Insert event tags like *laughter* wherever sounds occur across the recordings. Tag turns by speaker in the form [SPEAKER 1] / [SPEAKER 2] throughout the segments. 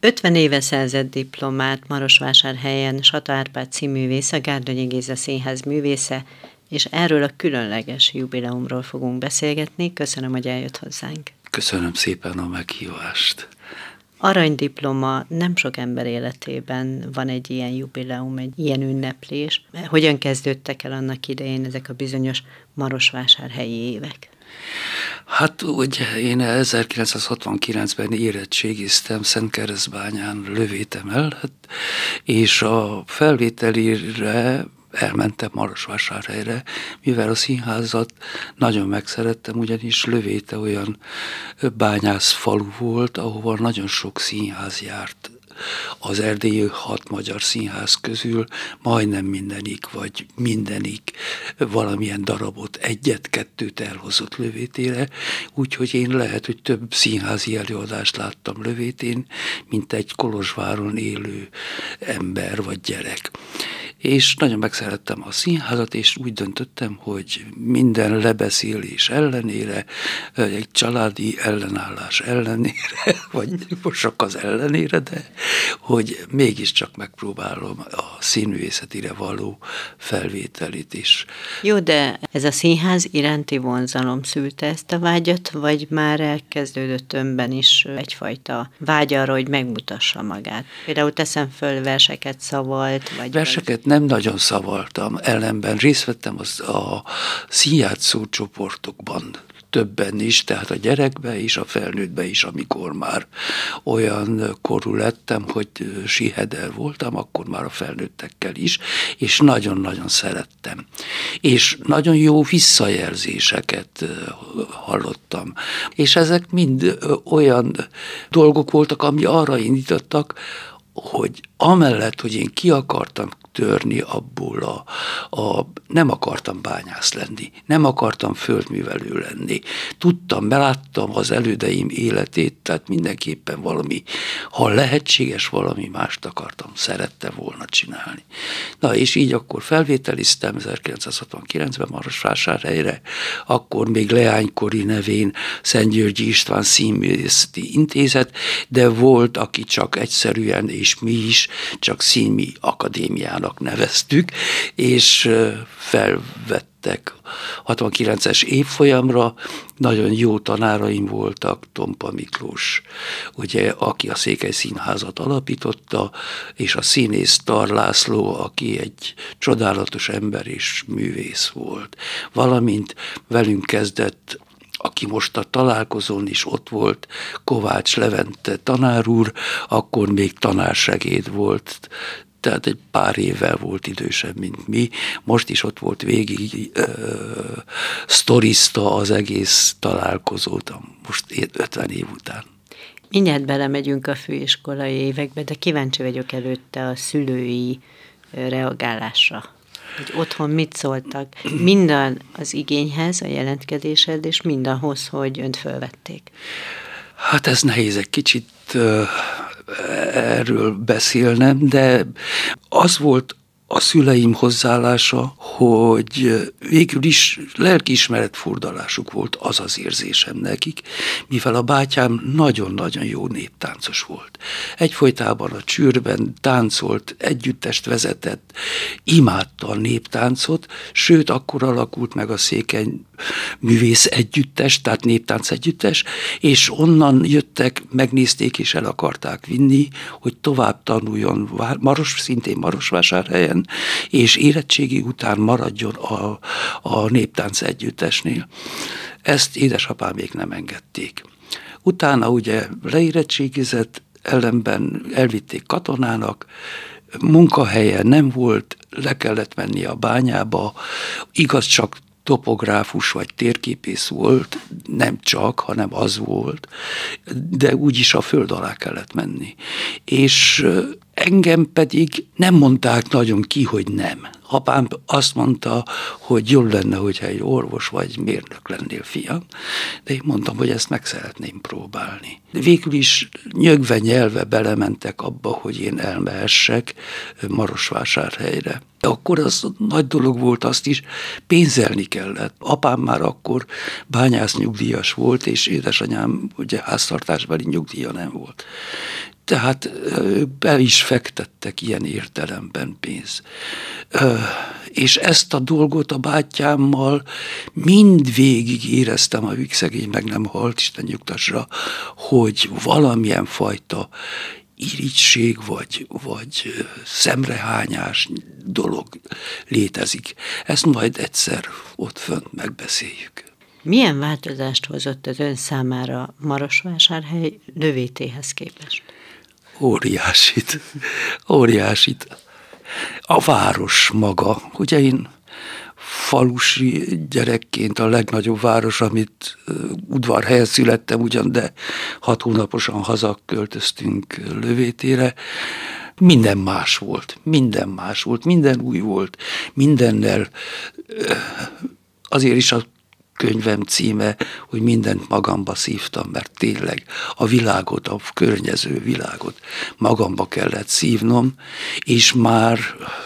[SPEAKER 1] 50 éve szerzett diplomát Marosvásárhelyen Sata Árpád színművésze, Gárdonyi Géza színház művésze, és erről a különleges jubileumról fogunk beszélgetni. Köszönöm, hogy eljött hozzánk.
[SPEAKER 2] Köszönöm szépen a meghívást.
[SPEAKER 1] Aranydiploma nem sok ember életében van egy ilyen jubileum, egy ilyen ünneplés. Hogyan kezdődtek el annak idején ezek a bizonyos marosvásárhelyi évek?
[SPEAKER 2] Hát ugye én 1969-ben érettségiztem Szentkeresztbányán lövétem el, hát, és a felvételire elmentem Marosvásárhelyre, mivel a színházat nagyon megszerettem, ugyanis Lövéte olyan bányász falu volt, ahova nagyon sok színház járt az erdélyi hat magyar színház közül majdnem mindenik, vagy mindenik valamilyen darabot, egyet-kettőt elhozott lövétére, úgyhogy én lehet, hogy több színházi előadást láttam lövétén, mint egy Kolozsváron élő ember vagy gyerek és nagyon megszerettem a színházat, és úgy döntöttem, hogy minden lebeszélés ellenére, egy családi ellenállás ellenére, *laughs* vagy csak az ellenére, de hogy mégiscsak megpróbálom a színművészetire való felvételit is.
[SPEAKER 1] Jó, de ez a színház iránti vonzalom szülte ezt a vágyat, vagy már elkezdődött önben is egyfajta vágy arra, hogy megmutassa magát? Például teszem föl verseket szavalt, vagy...
[SPEAKER 2] Verseket nem nagyon szavaltam, ellenben részt vettem az a színjátszó csoportokban, többen is, tehát a gyerekbe is, a felnőttbe is, amikor már olyan korú lettem, hogy siheder voltam, akkor már a felnőttekkel is, és nagyon-nagyon szerettem. És nagyon jó visszajelzéseket hallottam. És ezek mind olyan dolgok voltak, ami arra indítottak, hogy amellett, hogy én ki akartam törni abból a, a nem akartam bányász lenni, nem akartam földművelő lenni. Tudtam, beláttam az elődeim életét, tehát mindenképpen valami, ha lehetséges, valami mást akartam, szerette volna csinálni. Na és így akkor felvételiztem 1969-ben Marosvásárhelyre, akkor még Leánykori nevén Szent Györgyi István Színművészeti Intézet, de volt, aki csak egyszerűen, és mi is csak színmi akadémiának neveztük, és felvettek 69-es évfolyamra, nagyon jó tanáraim voltak, Tompa Miklós, ugye, aki a Székely Színházat alapította, és a színész Tar László, aki egy csodálatos ember és művész volt. Valamint velünk kezdett aki most a találkozón is ott volt, Kovács Levente tanár úr, akkor még tanársegéd volt, tehát egy pár évvel volt idősebb, mint mi. Most is ott volt végig ö, sztoriszta az egész találkozót, most 50 év után.
[SPEAKER 1] Mindjárt belemegyünk a főiskolai évekbe, de kíváncsi vagyok előtte a szülői reagálásra hogy otthon mit szóltak, *clears throat* minden az igényhez, a jelentkezésed, és mindahhoz, hogy önt fölvették.
[SPEAKER 2] Hát ez nehéz egy kicsit uh, erről beszélnem, de az volt a szüleim hozzáállása, hogy végül is lelkiismeret furdalásuk volt az az érzésem nekik, mivel a bátyám nagyon-nagyon jó néptáncos volt. Egyfolytában a csűrben táncolt, együttest vezetett, imádta a néptáncot, sőt, akkor alakult meg a székeny művész együttes, tehát néptánc együttes, és onnan jöttek, megnézték és el akarták vinni, hogy tovább tanuljon Maros, szintén Marosvásárhelyen, és érettségi után maradjon a, a néptánc együttesnél. Ezt édesapám még nem engedték. Utána ugye leérettségizett, ellenben elvitték katonának, munkahelye nem volt, le kellett menni a bányába, igaz csak topográfus vagy térképész volt, nem csak, hanem az volt, de úgyis a föld alá kellett menni. És engem pedig nem mondták nagyon ki, hogy nem. Apám azt mondta, hogy jobb lenne, hogyha egy orvos vagy mérnök lennél, fiam, de én mondtam, hogy ezt meg szeretném próbálni. De végül is nyögve nyelve belementek abba, hogy én elmehessek Marosvásárhelyre. De akkor az nagy dolog volt, azt is pénzelni kellett. Apám már akkor bányász nyugdíjas volt, és édesanyám ugye háztartásbeli nyugdíja nem volt. Tehát be is fektettek ilyen értelemben pénz. És ezt a dolgot a bátyámmal mind végig éreztem, amíg szegény meg nem halt, Isten nyugtasra, hogy valamilyen fajta irigység vagy, vagy szemrehányás dolog létezik. Ezt majd egyszer ott fönt megbeszéljük.
[SPEAKER 1] Milyen változást hozott az ön számára Marosvásárhely lövétéhez képest?
[SPEAKER 2] Óriásit. Óriásit. A város maga. Ugye én falusi gyerekként a legnagyobb város, amit udvarhelyen születtem ugyan, de hat hónaposan hazaköltöztünk lövétére. Minden más volt, minden más volt, minden új volt, mindennel azért is a könyvem címe, hogy mindent magamba szívtam, mert tényleg a világot, a környező világot magamba kellett szívnom, és már,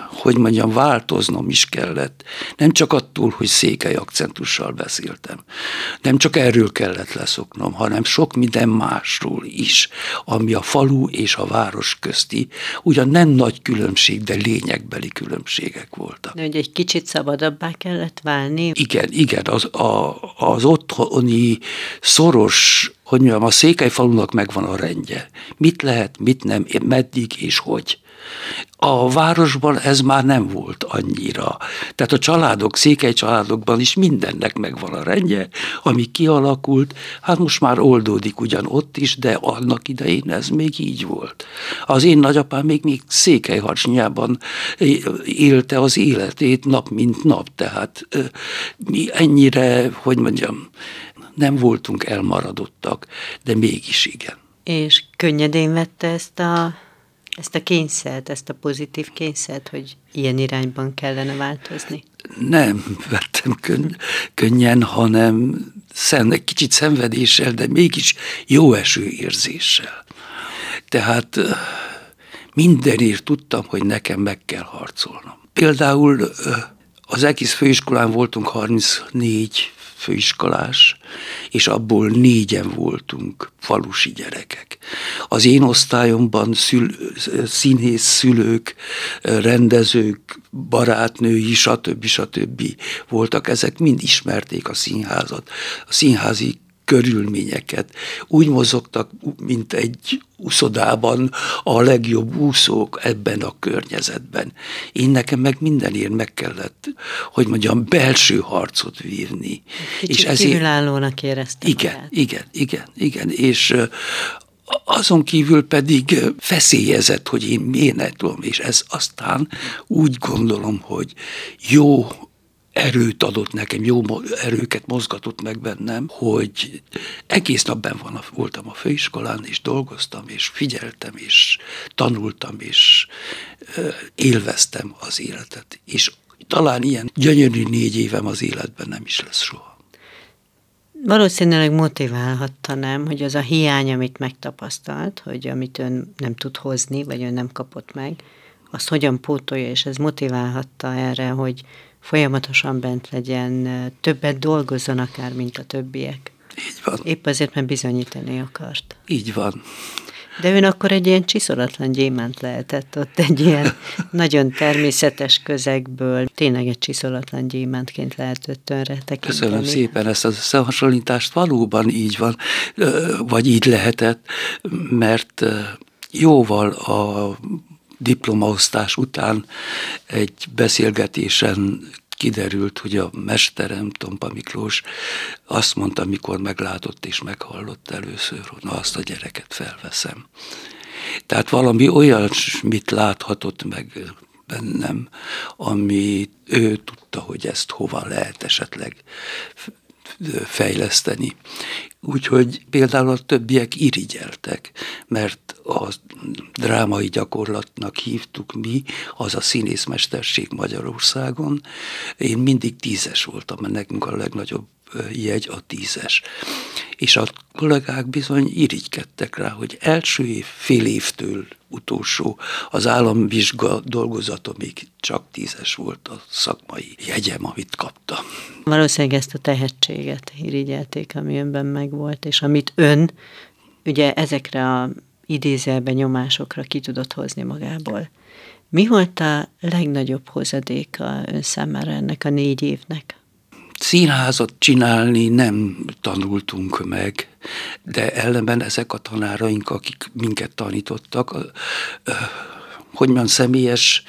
[SPEAKER 2] hogy mondjam, változnom is kellett. Nem csak attól, hogy székely akcentussal beszéltem, nem csak erről kellett leszoknom, hanem sok minden másról is, ami a falu és a város közti, ugyan nem nagy különbség, de lényegbeli különbségek voltak.
[SPEAKER 1] De hogy egy kicsit szabadabbá kellett válni?
[SPEAKER 2] Igen, igen, az, a, az otthoni szoros, hogy mondjam, a székelyfalunak megvan a rendje. Mit lehet, mit nem, meddig és hogy. A városban ez már nem volt annyira. Tehát a családok, székely családokban is mindennek megvan a rendje, ami kialakult, hát most már oldódik ugyan ott is, de annak idején ez még így volt. Az én nagyapám még, még székelyharcsnyában élte az életét nap mint nap, tehát mi ennyire, hogy mondjam, nem voltunk elmaradottak, de mégis igen.
[SPEAKER 1] És könnyedén vette ezt a ezt a kényszert, ezt a pozitív kényszert, hogy ilyen irányban kellene változni?
[SPEAKER 2] Nem vettem könny- könnyen, hanem egy kicsit szenvedéssel, de mégis jó eső érzéssel. Tehát mindenért tudtam, hogy nekem meg kell harcolnom. Például az egész főiskolán voltunk 34 főiskolás, és abból négyen voltunk falusi gyerekek. Az én osztályomban szül, színész szülők, rendezők, barátnői, stb. stb. voltak, ezek mind ismerték a színházat. A színházi körülményeket. Úgy mozogtak, mint egy úszodában a legjobb úszók ebben a környezetben. Én nekem meg mindenért meg kellett, hogy mondjam, belső harcot vívni.
[SPEAKER 1] Kicsit és ezért, kívülállónak éreztem.
[SPEAKER 2] Igen, magát. igen, igen, igen. És azon kívül pedig feszélyezett, hogy én miért ne tudom, és ez aztán úgy gondolom, hogy jó erőt adott nekem, jó erőket mozgatott meg bennem, hogy egész nap ben van, voltam a főiskolán, és dolgoztam, és figyeltem, és tanultam, és élveztem az életet. És talán ilyen gyönyörű négy évem az életben nem is lesz soha.
[SPEAKER 1] Valószínűleg motiválhatta nem, hogy az a hiány, amit megtapasztalt, hogy amit ön nem tud hozni, vagy ön nem kapott meg, azt hogyan pótolja, és ez motiválhatta erre, hogy folyamatosan bent legyen, többet dolgozzon akár, mint a többiek.
[SPEAKER 2] Így van.
[SPEAKER 1] Épp azért, mert bizonyítani akart.
[SPEAKER 2] Így van.
[SPEAKER 1] De ön akkor egy ilyen csiszolatlan gyémánt lehetett ott, egy ilyen *laughs* nagyon természetes közegből. Tényleg egy csiszolatlan gyémántként lehetett önre tekinteni.
[SPEAKER 2] Köszönöm szépen ezt az összehasonlítást. Valóban így van, vagy így lehetett, mert jóval a diplomaosztás után egy beszélgetésen kiderült, hogy a mesterem, Tompa Miklós azt mondta, mikor meglátott és meghallott először, hogy na azt a gyereket felveszem. Tehát valami olyasmit láthatott meg bennem, ami ő tudta, hogy ezt hova lehet esetleg fejleszteni. Úgyhogy például a többiek irigyeltek, mert a drámai gyakorlatnak hívtuk mi, az a színészmesterség Magyarországon. Én mindig tízes voltam, mert nekünk a legnagyobb jegy a tízes. És a kollégák bizony irigykedtek rá, hogy első év, fél évtől utolsó, az államvizsga dolgozatomig csak tízes volt a szakmai jegyem, amit kaptam.
[SPEAKER 1] Valószínűleg ezt a tehetséget irigyelték, ami önben megvolt, és amit ön ugye ezekre a idézelben nyomásokra ki tudott hozni magából. Mi volt a legnagyobb hozadéka ön számára ennek a négy évnek?
[SPEAKER 2] Színházat csinálni nem tanultunk meg, de ellenben ezek a tanáraink, akik minket tanítottak, hogy mondjam, személyes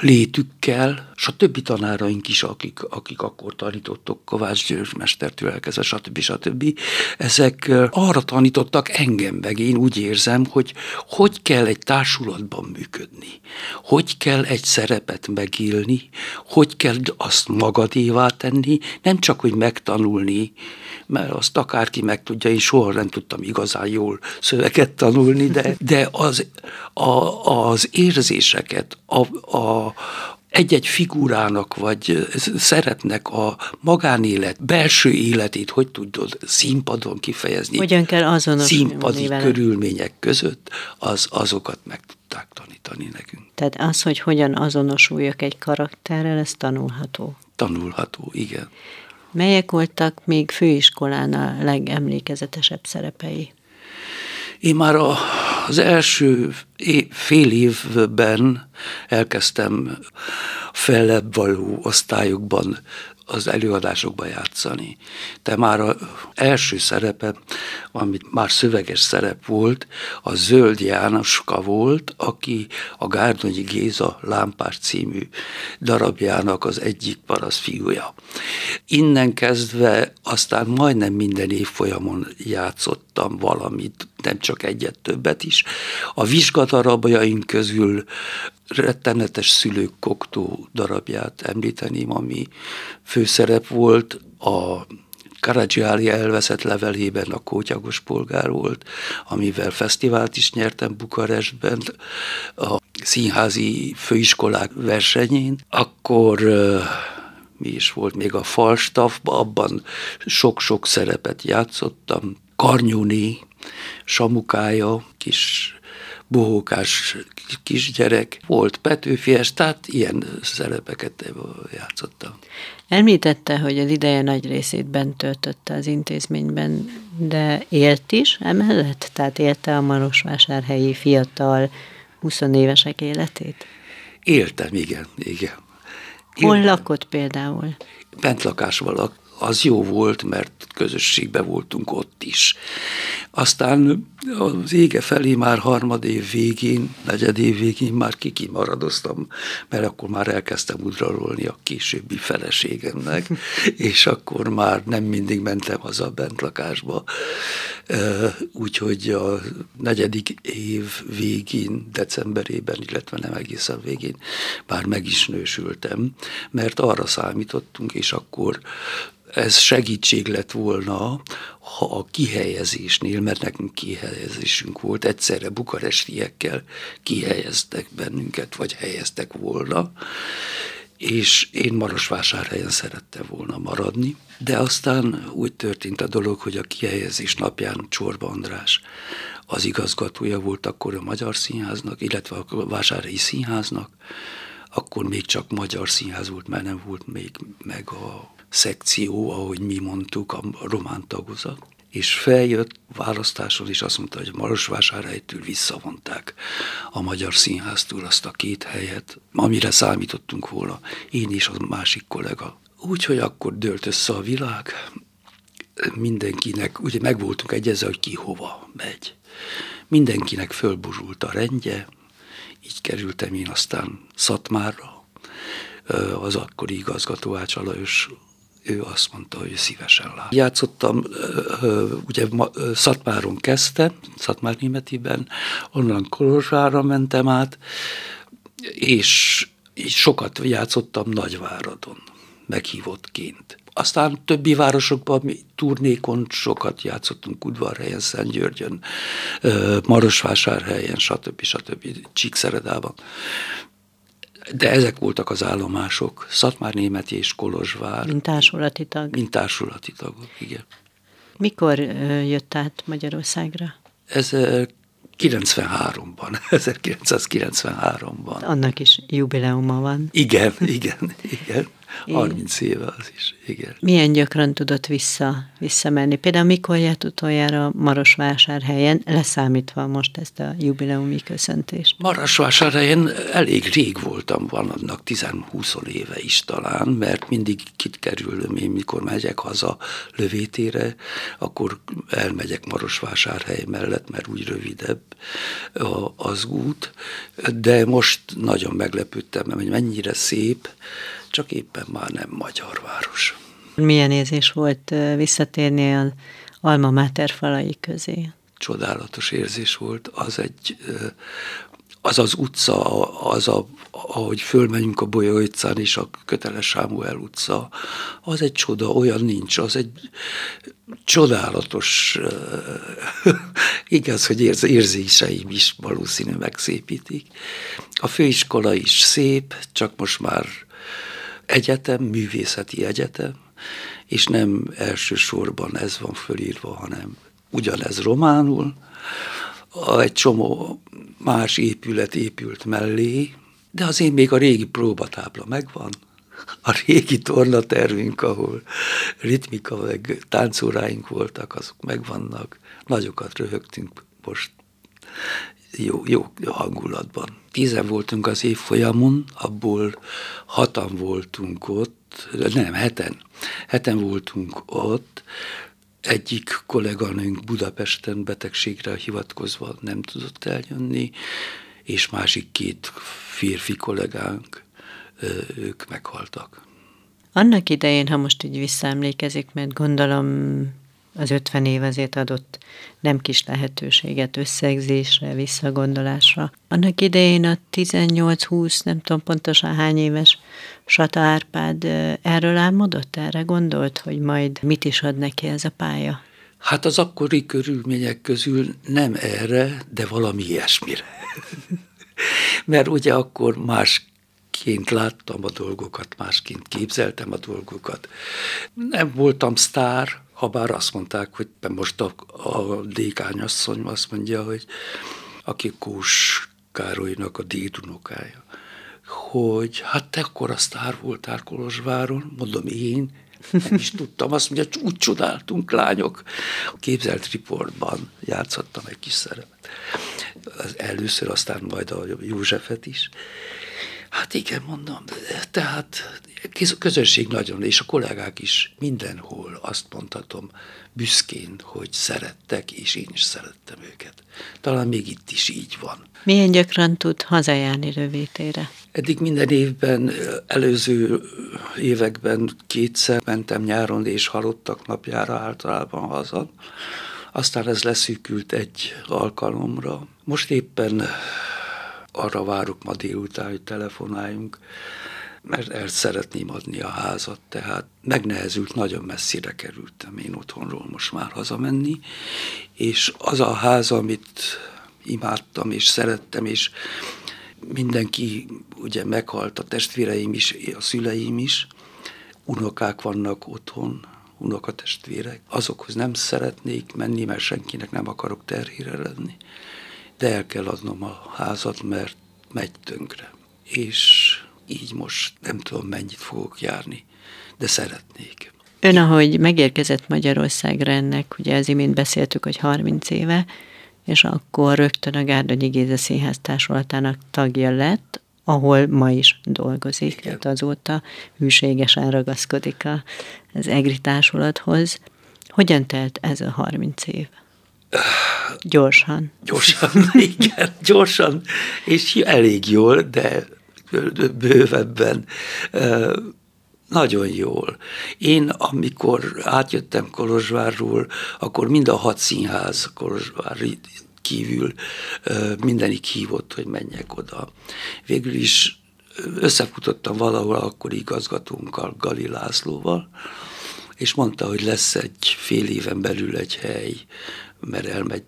[SPEAKER 2] létükkel, és a többi tanáraink is, akik, akik akkor tanítottok, Kovács György mestertől elkezdve, stb. stb. Ezek arra tanítottak engem meg, én úgy érzem, hogy hogy kell egy társulatban működni, hogy kell egy szerepet megélni, hogy kell azt magadévá tenni, nem csak, hogy megtanulni, mert azt akárki meg tudja, én soha nem tudtam igazán jól szöveget tanulni, de, de az, a, az érzéseket, a, a, egy-egy figurának, vagy szeretnek a magánélet, belső életét, hogy tudod színpadon kifejezni.
[SPEAKER 1] Hogyan kell azonosulni
[SPEAKER 2] Színpadi vele. körülmények között, az, azokat meg tudták tanítani nekünk.
[SPEAKER 1] Tehát az, hogy hogyan azonosuljak egy karakterrel, ez tanulható.
[SPEAKER 2] Tanulható, igen.
[SPEAKER 1] Melyek voltak még főiskolán a legemlékezetesebb szerepei?
[SPEAKER 2] Én már a, az első fél évben elkezdtem fellebb való osztályokban az előadásokba játszani. De már az első szerepe, amit már szöveges szerep volt, a Zöld Jánoska volt, aki a Gárdonyi Géza Lámpás című darabjának az egyik parasz fiúja. Innen kezdve aztán majdnem minden évfolyamon játszottam valamit, nem csak egyet, többet is. A vizsgadarabjaink közül rettenetes szülők koktó darabját említeném, ami főszerep volt a Karadzsiáli elveszett levelében a kótyagos polgár volt, amivel fesztivált is nyertem Bukarestben, a színházi főiskolák versenyén. Akkor mi is volt még a Falstaff, abban sok-sok szerepet játszottam. Karnyúni, Samukája, kis bohókás kisgyerek, volt Petőfies, tehát ilyen szerepeket játszottam.
[SPEAKER 1] Említette, hogy az ideje nagy részét bent töltötte az intézményben, de élt is emellett? Tehát élte a Marosvásárhelyi fiatal 20 évesek életét?
[SPEAKER 2] Éltem, igen, igen.
[SPEAKER 1] Hol lakott például?
[SPEAKER 2] Bentlakásban az jó volt, mert közösségben voltunk ott is. Aztán az ége felé már harmad év végén, negyed év végén már kikimaradoztam, mert akkor már elkezdtem udralolni a későbbi feleségemnek, *laughs* és akkor már nem mindig mentem haza bent lakásba. Úgyhogy a negyedik év végén, decemberében, illetve nem egészen végén már meg is nősültem, mert arra számítottunk, és akkor ez segítség lett volna, ha a kihelyezésnél, mert nekünk kihelyezésünk volt, egyszerre bukarestiekkel kihelyeztek bennünket, vagy helyeztek volna, és én Marosvásárhelyen szerettem volna maradni, de aztán úgy történt a dolog, hogy a kihelyezés napján Csorba András az igazgatója volt akkor a Magyar Színháznak, illetve a Vásárhelyi Színháznak, akkor még csak Magyar Színház volt, mert nem volt még meg a szekció, ahogy mi mondtuk, a román tagozat, és feljött választáson, és azt mondta, hogy Marosvásárhelytől visszavonták a Magyar Színháztól azt a két helyet, amire számítottunk volna, én és a másik kollega. Úgyhogy akkor dőlt össze a világ, mindenkinek, ugye meg voltunk egyezve, hogy ki hova megy. Mindenkinek fölborult a rendje, így kerültem én aztán Szatmárra, az akkori igazgató Ács Alajos ő azt mondta, hogy szívesen lát. Játszottam, ugye Szatmáron kezdtem, Szatmár Németiben, onnan Kolozsvára mentem át, és sokat játszottam Nagyváradon, meghívottként. Aztán többi városokban, mi turnékon sokat játszottunk, Udvarhelyen, Szentgyörgyön, Marosvásárhelyen, stb. stb. Csíkszeredában. De ezek voltak az állomások, Szatmár Németi és Kolozsvár.
[SPEAKER 1] Mint társulati tag.
[SPEAKER 2] Mint társulati tagok, igen.
[SPEAKER 1] Mikor jött át Magyarországra?
[SPEAKER 2] Ez 93-ban, 1993-ban.
[SPEAKER 1] Annak is jubileuma van.
[SPEAKER 2] Igen, igen, igen. 30 éve az is, igen.
[SPEAKER 1] Milyen gyakran tudott vissza, visszamenni? Például mikor járt utoljára Marosvásárhelyen, leszámítva most ezt a jubileumi köszöntést?
[SPEAKER 2] Marosvásárhelyen elég rég voltam, van annak 10-20 éve is talán, mert mindig kit kerülöm én, mikor megyek haza lövétére, akkor elmegyek Marosvásárhely mellett, mert úgy rövidebb az út, de most nagyon meglepődtem, hogy mennyire szép, csak éppen már nem magyar város.
[SPEAKER 1] Milyen érzés volt visszatérni az Alma Mater falai közé?
[SPEAKER 2] Csodálatos érzés volt. Az egy, az az utca, az a, ahogy fölmenjünk a Bolya utcán és a Köteles Sámuel utca, az egy csoda, olyan nincs, az egy csodálatos, *laughs* igaz, hogy érz, érzéseim is valószínű megszépítik. A főiskola is szép, csak most már egyetem, művészeti egyetem, és nem elsősorban ez van fölírva, hanem ugyanez románul. Egy csomó más épület épült mellé, de azért még a régi próbatábla megvan, a régi tornatervünk, ahol ritmika meg táncóráink voltak, azok megvannak, nagyokat röhögtünk most jó, jó hangulatban. Tízen voltunk az évfolyamon, abból hatan voltunk ott, nem, heten. Heten voltunk ott, egyik kolléganőnk Budapesten betegségre hivatkozva nem tudott eljönni, és másik két férfi kollégánk, ők meghaltak.
[SPEAKER 1] Annak idején, ha most így visszaemlékezik, mert gondolom az 50 év azért adott nem kis lehetőséget összegzésre, visszagondolásra. Annak idején a 18-20, nem tudom pontosan hány éves Sata Árpád erről álmodott, erre gondolt, hogy majd mit is ad neki ez a pálya?
[SPEAKER 2] Hát az akkori körülmények közül nem erre, de valami ilyesmire. *laughs* Mert ugye akkor más másként láttam a dolgokat, másként képzeltem a dolgokat. Nem voltam sztár, ha bár azt mondták, hogy most a, a dékányasszony azt mondja, hogy aki Kós Károlynak a dédunokája, hogy hát te akkor a sztár voltál Kolozsváron, mondom én, nem is tudtam, azt mondja, úgy csodáltunk lányok. A képzelt riportban játszottam egy kis szerepet. Az először, aztán majd a Józsefet is. Hát igen, mondom, tehát közönség nagyon, és a kollégák is mindenhol azt mondhatom büszkén, hogy szerettek, és én is szerettem őket. Talán még itt is így van.
[SPEAKER 1] Milyen gyakran tud hazajárni rövétére?
[SPEAKER 2] Eddig minden évben, előző években kétszer mentem nyáron és halottak napjára általában haza. Aztán ez leszűkült egy alkalomra. Most éppen arra várok ma délután, hogy telefonáljunk, mert el szeretném adni a házat, tehát megnehezült, nagyon messzire kerültem én otthonról most már hazamenni, és az a ház, amit imádtam és szerettem, és mindenki ugye meghalt, a testvéreim is, a szüleim is, unokák vannak otthon, unokatestvérek, azokhoz nem szeretnék menni, mert senkinek nem akarok terhére lenni de el kell adnom a házat, mert megy tönkre. És így most nem tudom, mennyit fogok járni, de szeretnék.
[SPEAKER 1] Ön, ahogy megérkezett Magyarországra ennek, ugye az imént beszéltük, hogy 30 éve, és akkor rögtön a Gárdonyi Géza Színház társulatának tagja lett, ahol ma is dolgozik, tehát azóta hűségesen ragaszkodik az EGRI társulathoz. Hogyan telt ez a 30 év? Gyorsan.
[SPEAKER 2] Gyorsan, *laughs* igen, gyorsan, és elég jól, de bővebben. Nagyon jól. Én, amikor átjöttem Kolozsvárról, akkor mind a hat színház Kolozsvár kívül mindenik hívott, hogy menjek oda. Végül is összefutottam valahol akkor igazgatónkkal, Gali Lászlóval, és mondta, hogy lesz egy fél éven belül egy hely mert elmegy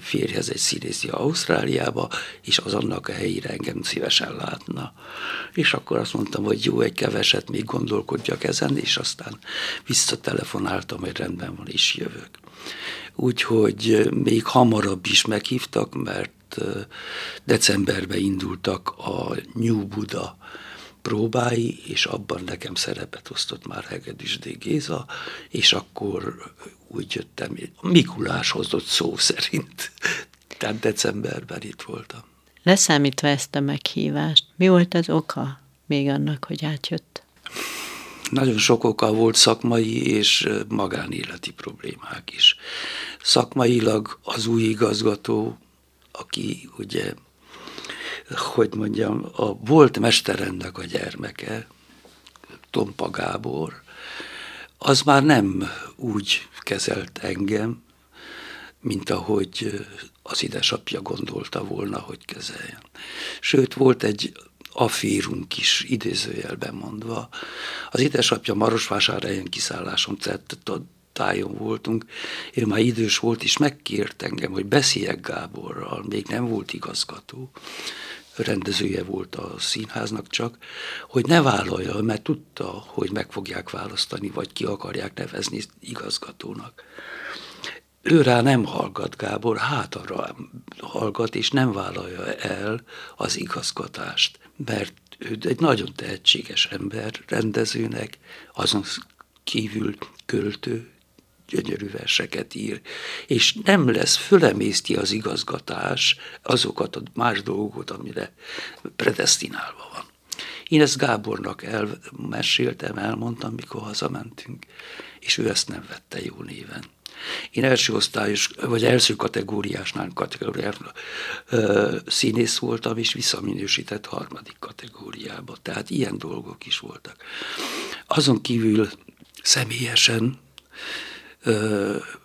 [SPEAKER 2] férjhez egy színészi Ausztráliába, és az annak a helyére engem szívesen látna. És akkor azt mondtam, hogy jó, egy keveset még gondolkodjak ezen, és aztán visszatelefonáltam, hogy rendben van, és jövök. Úgyhogy még hamarabb is meghívtak, mert decemberben indultak a New Buda próbái, és abban nekem szerepet osztott már Hegedűsdé Géza, és akkor úgy jöttem, Mikulás hozott szó szerint. Tehát decemberben itt voltam.
[SPEAKER 1] Leszámítva ezt a meghívást, mi volt az oka még annak, hogy átjött?
[SPEAKER 2] Nagyon sok oka volt szakmai és magánéleti problémák is. Szakmailag az új igazgató, aki ugye, hogy mondjam, a volt mesterendnek a gyermeke, Tompa Gábor, az már nem úgy kezelt engem, mint ahogy az édesapja gondolta volna, hogy kezeljen. Sőt, volt egy afírunk is, idézőjelben mondva. Az édesapja Marosvásárhelyen kiszálláson tett, tájon voltunk, ő már idős volt, és megkért engem, hogy beszéljek Gáborral, még nem volt igazgató, rendezője volt a színháznak csak, hogy ne vállalja, mert tudta, hogy meg fogják választani, vagy ki akarják nevezni igazgatónak. Ő rá nem hallgat Gábor, hátra hallgat, és nem vállalja el az igazgatást, mert ő egy nagyon tehetséges ember, rendezőnek, azon kívül költő, gyönyörű verseket ír, és nem lesz, fölemészti az igazgatás azokat a más dolgokat, amire predestinálva van. Én ezt Gábornak elmeséltem, elmondtam, mikor hazamentünk, és ő ezt nem vette jó néven. Én első osztályos, vagy első kategóriásnál kategóriásnál színész voltam, és visszaminősített harmadik kategóriába. Tehát ilyen dolgok is voltak. Azon kívül személyesen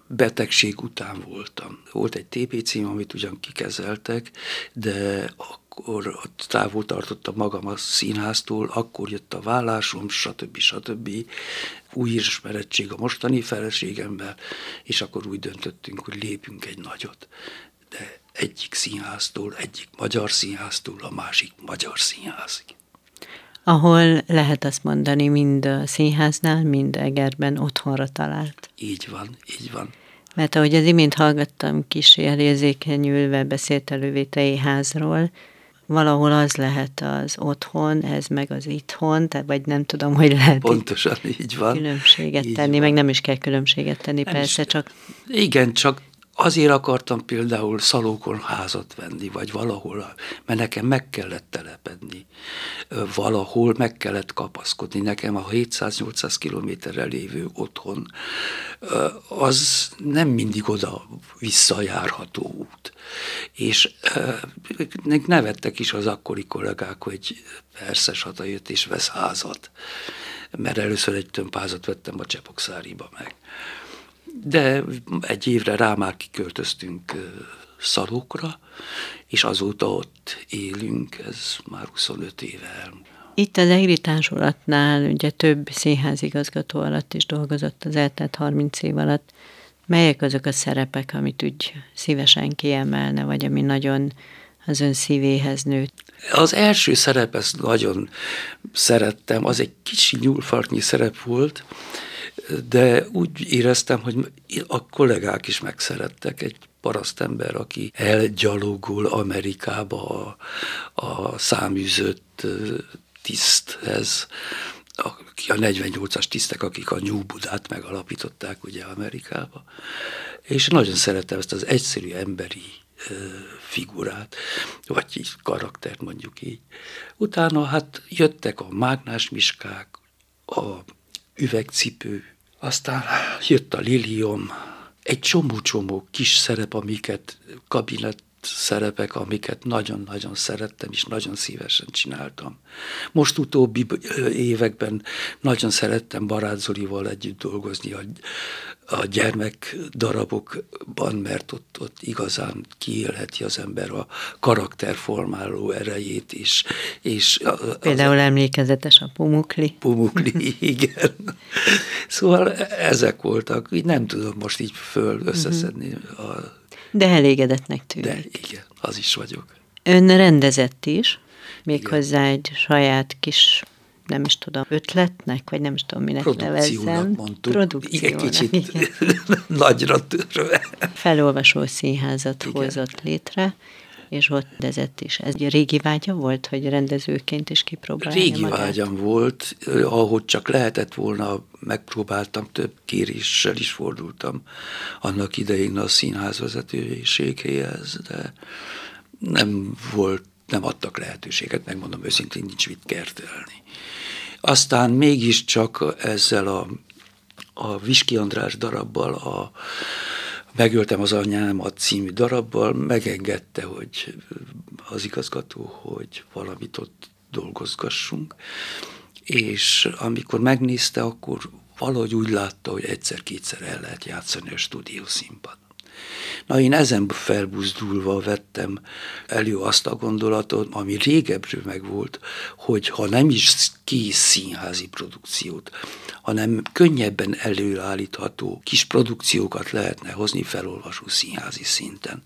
[SPEAKER 2] betegség után voltam. Volt egy TB cím, amit ugyan kikezeltek, de akkor távol tartottam magam a színháztól, akkor jött a vállásom, stb. stb. Új ismerettség a mostani feleségemmel, és akkor úgy döntöttünk, hogy lépünk egy nagyot. De egyik színháztól, egyik magyar színháztól a másik magyar színházig
[SPEAKER 1] ahol lehet azt mondani, mind a színháznál, mind Egerben otthonra talált.
[SPEAKER 2] Így van, így van.
[SPEAKER 1] Mert ahogy az imént hallgattam, kis elérzékenyülve beszélt a Lövétei házról, valahol az lehet az otthon, ez meg az itthon, tehát vagy nem tudom, hogy lehet
[SPEAKER 2] Pontosan így van.
[SPEAKER 1] különbséget így tenni, van. meg nem is kell különbséget tenni, nem persze, is, csak...
[SPEAKER 2] Igen, csak Azért akartam például Szalókon házat venni, vagy valahol, mert nekem meg kellett telepedni, valahol meg kellett kapaszkodni. Nekem a 700-800 kilométerre lévő otthon, az nem mindig oda visszajárható út. És nevettek is az akkori kollégák, hogy persze Sata jött és vesz házat, mert először egy tömbházat vettem a Csepokszáriba meg. De egy évre rá már kiköltöztünk Szalókra, és azóta ott élünk, ez már 25 éve elmúlt.
[SPEAKER 1] Itt az EGRI társulatnál ugye több színházigazgató alatt is dolgozott az eltelt 30 év alatt. Melyek azok a szerepek, amit úgy szívesen kiemelne, vagy ami nagyon az ön szívéhez nőtt?
[SPEAKER 2] Az első szerep, ezt nagyon szerettem, az egy kicsi nyúlfartnyi szerep volt, de úgy éreztem, hogy a kollégák is megszerettek egy parasztember, aki elgyalogul Amerikába a, a száműzött tiszthez, a, a 48-as tisztek, akik a New Budát megalapították ugye Amerikába. És nagyon szeretem ezt az egyszerű emberi figurát, vagy így karaktert mondjuk így. Utána hát jöttek a mágnás miskák, a üvegcipő. Aztán jött a Lilium, egy csomó-csomó kis szerep, amiket kabinet szerepek, amiket nagyon-nagyon szerettem, és nagyon szívesen csináltam. Most utóbbi években nagyon szerettem Barát Zolival együtt dolgozni a, a gyermek darabokban, mert ott, ott igazán kiélheti az ember a karakterformáló erejét is. És
[SPEAKER 1] Például az, emlékezetes a Pumukli.
[SPEAKER 2] Pumukli, *laughs* igen. Szóval ezek voltak, így nem tudom most így föl összeszedni a
[SPEAKER 1] de elégedetnek tűnik.
[SPEAKER 2] De igen, az is vagyok.
[SPEAKER 1] Ön rendezett is, méghozzá egy saját kis nem is tudom, ötletnek, vagy nem is tudom, minek nevezzem.
[SPEAKER 2] mondtuk. Produkciónak. Igen, kicsit igen. *laughs* nagyra törve.
[SPEAKER 1] Felolvasó színházat igen. hozott létre. És ott rendezett is. Ez egy régi vágya volt, hogy rendezőként is kipróbálja
[SPEAKER 2] Régi
[SPEAKER 1] magát?
[SPEAKER 2] vágyam volt, ahogy csak lehetett volna, megpróbáltam, több kéréssel is fordultam annak idején a színház vezetőségéhez, de nem volt, nem adtak lehetőséget, megmondom őszintén, nincs mit kertelni. Aztán mégiscsak ezzel a, a Viski András darabbal, a Megöltem az anyámat című darabbal, megengedte, hogy az igazgató, hogy valamit ott dolgozgassunk, és amikor megnézte, akkor valahogy úgy látta, hogy egyszer-kétszer el lehet játszani a stúdiószínpadon. Na én ezen felbuzdulva vettem elő azt a gondolatot, ami régebről megvolt, hogy ha nem is kész színházi produkciót, hanem könnyebben előállítható kis produkciókat lehetne hozni felolvasó színházi szinten.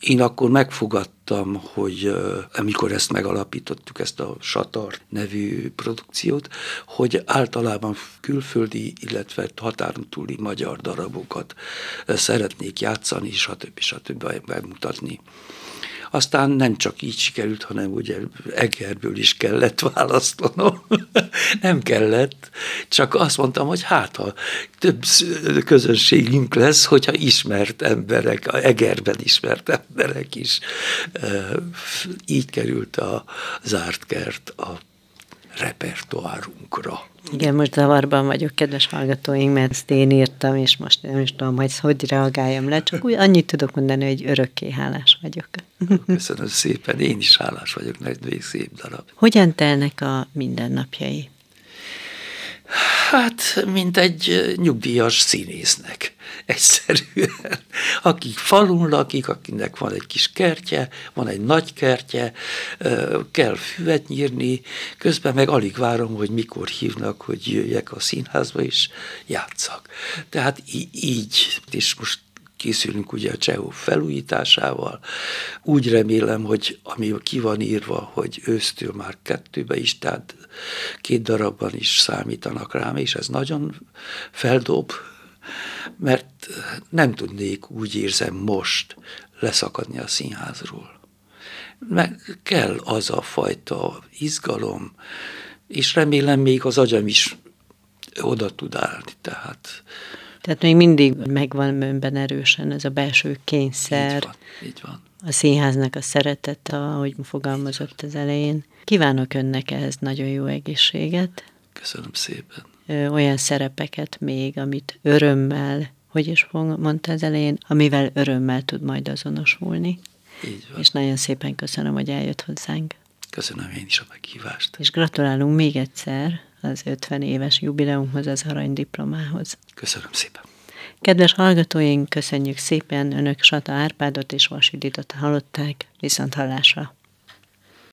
[SPEAKER 2] Én akkor megfogadtam, hogy amikor ezt megalapítottuk, ezt a Satar nevű produkciót, hogy általában külföldi, illetve határon túli magyar darabokat szeretnék játszani, stb. stb. bemutatni. Aztán nem csak így sikerült, hanem ugye Egerből is kellett választanom. *laughs* nem kellett, csak azt mondtam, hogy hát ha több közönségünk lesz, hogyha ismert emberek, a Egerben ismert emberek is. Így került a zárt kert a repertoárunkra.
[SPEAKER 1] Igen, most zavarban vagyok, kedves hallgatóink, mert ezt én írtam, és most nem is tudom, hogy hogy reagáljam le, csak úgy annyit tudok mondani, hogy örökké hálás vagyok.
[SPEAKER 2] Köszönöm szépen, én is hálás vagyok, nagy szép darab.
[SPEAKER 1] Hogyan telnek a mindennapjai?
[SPEAKER 2] Hát, mint egy nyugdíjas színésznek, egyszerűen. Akik falun lakik, akinek van egy kis kertje, van egy nagy kertje, kell füvet nyírni, közben meg alig várom, hogy mikor hívnak, hogy jöjjek a színházba, és játszak. Tehát így, és most készülünk ugye a Csehó felújításával. Úgy remélem, hogy ami ki van írva, hogy ősztől már kettőbe is, tehát két darabban is számítanak rám, és ez nagyon feldob, mert nem tudnék, úgy érzem most, leszakadni a színházról. Meg kell az a fajta izgalom, és remélem még az agyam is oda tud állni, tehát
[SPEAKER 1] tehát még mindig megvan önben erősen ez a belső kényszer.
[SPEAKER 2] Így van, így van.
[SPEAKER 1] A színháznak a szeretete, ahogy fogalmazott az elején. Kívánok önnek ehhez nagyon jó egészséget.
[SPEAKER 2] Köszönöm szépen.
[SPEAKER 1] Olyan szerepeket még, amit örömmel, hogy is mondta az elején, amivel örömmel tud majd azonosulni.
[SPEAKER 2] Így van.
[SPEAKER 1] És nagyon szépen köszönöm, hogy eljött hozzánk.
[SPEAKER 2] Köszönöm én is a meghívást.
[SPEAKER 1] És gratulálunk még egyszer az 50 éves jubileumhoz, az aranydiplomához.
[SPEAKER 2] Köszönöm szépen.
[SPEAKER 1] Kedves hallgatóink, köszönjük szépen Önök Sata Árpádot és Vasiditot hallották. Viszont hallásra!